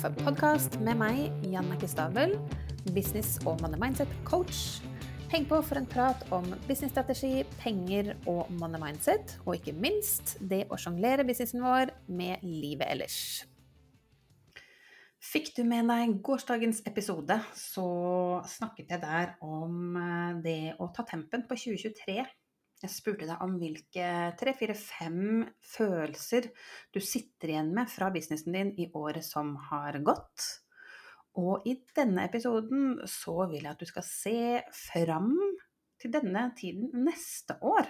kaffepodkast med meg, Jannicke Stabel, business- og money mindset-coach. Heng på for en prat om businessstrategi, penger og money mindset, og ikke minst det å sjonglere businessen vår med livet ellers. Fikk du med deg gårsdagens episode, så snakket jeg der om eh, det å ta tempen på 2023 jeg spurte deg om hvilke tre, fire, fem følelser du sitter igjen med fra businessen din i året som har gått. Og i denne episoden så vil jeg at du skal se fram til denne tiden neste år.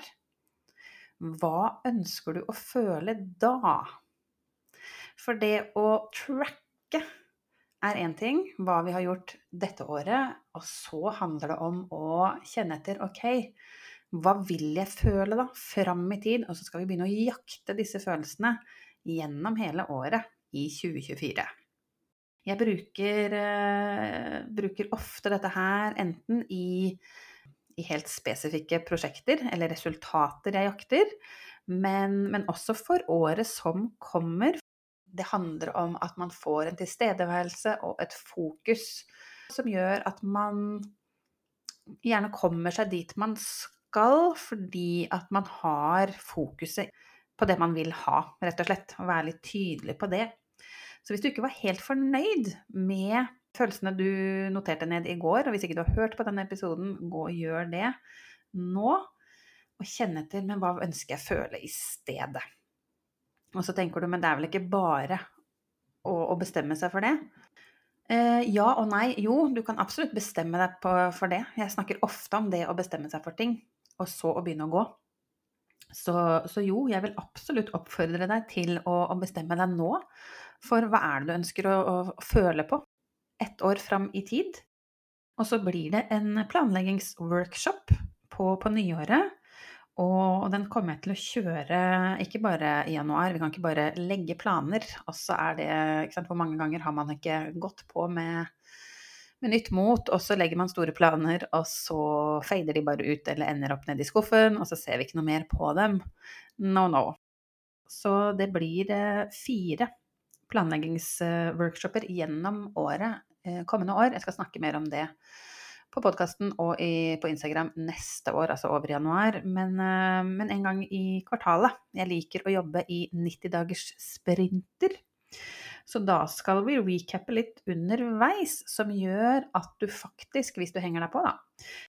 Hva ønsker du å føle da? For det å tracke er én ting, hva vi har gjort dette året, og så handler det om å kjenne etter ok, hva vil jeg føle da, fram i tid? Og så skal vi begynne å jakte disse følelsene gjennom hele året i 2024. Jeg bruker, uh, bruker ofte dette her enten i, i, helt spesifikke prosjekter eller resultater jeg jakter, men, men også for året som kommer. Det handler om at man får en tilstedeværelse og et fokus som gjør at man gjerne kommer seg dit man skal skal fordi at man har fokuset på det man vil ha, rett og slett. Og være litt tydelig på det. Så hvis du ikke var helt fornøyd med følelsene du noterte ned i går, og hvis ikke du har hørt på denne episoden, gå og gjør det nå. Og kjenne etter men hva ønsker jeg føle i stedet. Og så tenker du men det er vel ikke bare å, å bestemme seg for det. Eh, ja og nei. Jo, du kan absolutt bestemme deg på, for det. Jeg snakker ofte om det å bestemme seg for ting og så å begynne å gå. Så, så jo, jeg vil absolutt oppfordre deg til å, å, bestemme deg nå for hva er det du ønsker å, å føle på ett år fram i tid. Og så blir det en planleggingsworkshop på, på nyåret. Og den kommer jeg til å kjøre ikke bare i januar, vi kan ikke bare legge planer. Og så er det Hvor mange ganger har man ikke gått på med med nytt mot, og så legger man store planer, og så fader de bare ut eller ender opp nedi skuffen, og så ser vi ikke noe mer på dem. No, no. Så det blir eh, fire planleggingsworkshoper gjennom året eh, kommende år. Jeg skal snakke mer om det på podkasten og i, på Instagram neste år, altså over januar. Men, eh, men en gang i kvartalet. Jeg liker å jobbe i 90 dagers sprinter. Så da skal vi recappe litt underveis, som gjør at du faktisk, hvis du henger deg på, da,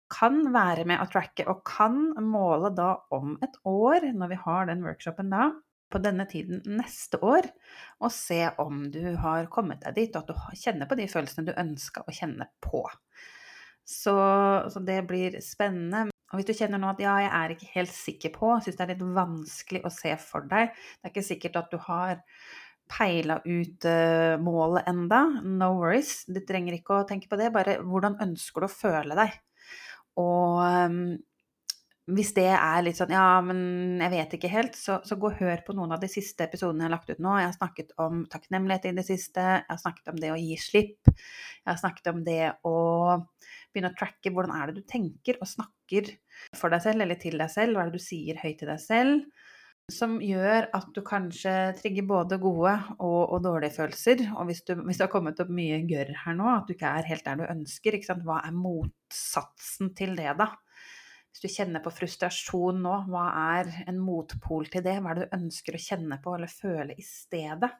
kan være med å tracke og kan måle da om et år, når vi har den workshopen da, på denne tiden neste år, og se om du har kommet deg dit, og at du kjenner på de følelsene du ønska å kjenne på. Så, så, det blir spennende. Og hvis du kjenner nå at ja, jeg er ikke helt sikker på, syns det er litt vanskelig å se for deg, det er ikke sikkert at du har peila ut uh, målet enda. No worries, du trenger ikke å tenke på det. Bare hvordan ønsker du å føle deg? Og um, hvis det er litt sånn ja, men jeg vet ikke helt, så, så, gå og hør på noen av de siste episodene jeg har lagt ut nå. Jeg har snakket om takknemlighet i det siste, jeg har snakket om det å gi slipp. Jeg har snakket om det å begynne å tracke hvordan er det du tenker og snakker for deg selv eller til deg selv. Hva er det du sier høyt til deg selv? Som gjør at du kanskje trigger både gode og, og dårlige følelser. Og hvis, du, hvis, det har kommet opp mye gørr her nå, at du ikke er helt der du ønsker, hva er motsatsen til det, da? Hvis du kjenner på frustrasjon nå, hva er en motpol til det? Hva er det du ønsker å kjenne på eller føle i stedet?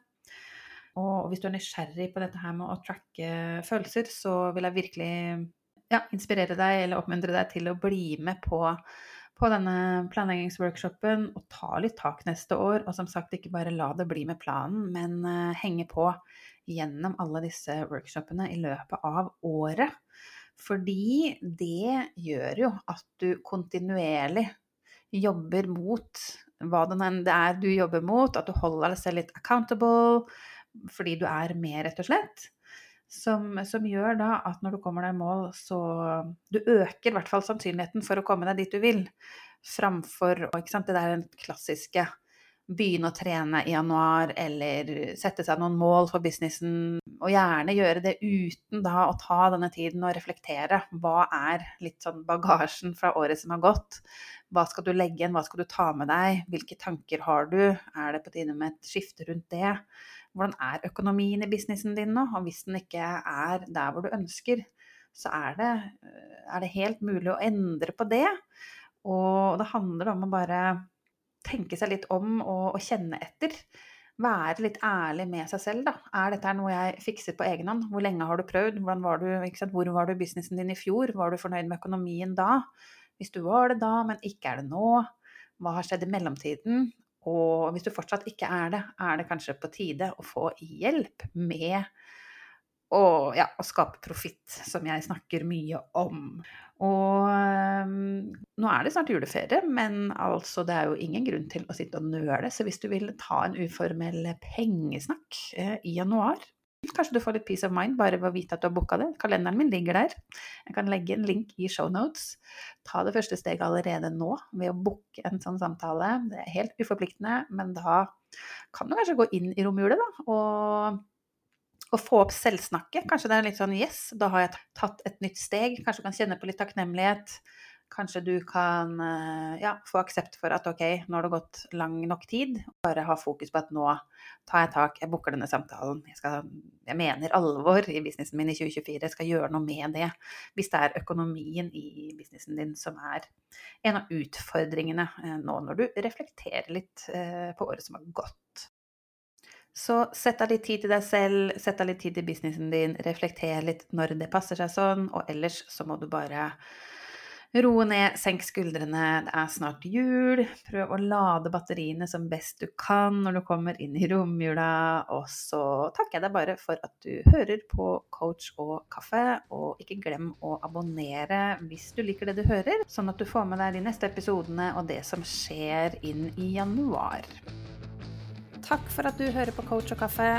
Og hvis du er nysgjerrig på dette her med å tracke følelser, så vil jeg virkelig ja, inspirere deg eller oppmuntre deg til å bli med på på denne planleggingsworkshopen og ta litt tak neste år. Og som sagt, ikke bare la det bli med planen, men uh, henge på gjennom alle disse workshopene i løpet av året. Fordi det gjør jo at du kontinuerlig jobber mot hva det er du jobber mot, at du holder deg selv litt accountable fordi du er med, rett og slett. Som, som, gjør da at når du kommer deg i mål, så Du øker i hvert fall sannsynligheten for å komme deg dit du vil, framfor ikke sant, det der klassiske begynne å trene i januar, eller sette seg noen mål for businessen, og gjerne gjøre det uten da å ta denne tiden og reflektere. Hva er litt sånn bagasjen fra året som har gått? Hva skal du legge igjen, hva skal du ta med deg, hvilke tanker har du, er det på tide med et skifte rundt det? Hvordan er økonomien i businessen din nå? Og hvis den ikke er der hvor du ønsker, så er det, er det helt mulig å endre på det. Og det handler om å bare tenke seg litt om og, og kjenne etter være litt ærlig med seg selv, da. Er dette noe jeg fikser på egen hånd? Hvor lenge har du prøvd? Var du, Hvor var du i businessen din i fjor? Var du fornøyd med økonomien da? Hvis du var det da, men ikke er det nå, hva har skjedd i mellomtiden? Og hvis du fortsatt ikke er det, er det kanskje på tide å få hjelp med å, ja, å skape profitt, som jeg snakker mye om. Og um, nå er det snart juleferie, men altså det er jo ingen grunn til å sitte og nøle. Så hvis du vil ta en uformell pengesnakk eh, i januar, kanskje du får litt peace of mind bare ved å vite at du har booka det. Kalenderen min ligger der. Jeg kan legge en link i shownotes. Ta det første steget allerede nå ved å booke en sånn samtale. Det er helt uforpliktende, men da kan du kanskje gå inn i romjulet, da. og og få opp selvsnakket. Kanskje det er litt sånn yes, da har jeg tatt et nytt steg. Kanskje du kan kjenne på litt takknemlighet. Kanskje du kan eh, ja, få aksept for at ok, nå har det gått lang nok tid. Bare ha fokus på at nå tar jeg tak, jeg booker denne samtalen. Jeg, skal, jeg, mener alvor i businessen min i 2024. Jeg skal gjøre noe med det. Hvis det er økonomien i businessen din som er en av utfordringene eh, nå når du reflekterer litt eh, på året som har gått. Så sett av litt tid til deg selv, sett av litt tid til businessen din, reflekter litt når det passer seg sånn, og ellers så må du bare roe ned, senk skuldrene, det er snart jul, prøv å lade batteriene som best du kan når du kommer inn i romjula, og så takker jeg deg bare for at du hører på Coach og kaffe, og ikke glem å abonnere hvis du liker det du hører, sånn at du får med deg de neste episodene og det som skjer inn i januar. Takk for at du hører på Coach og kaffe.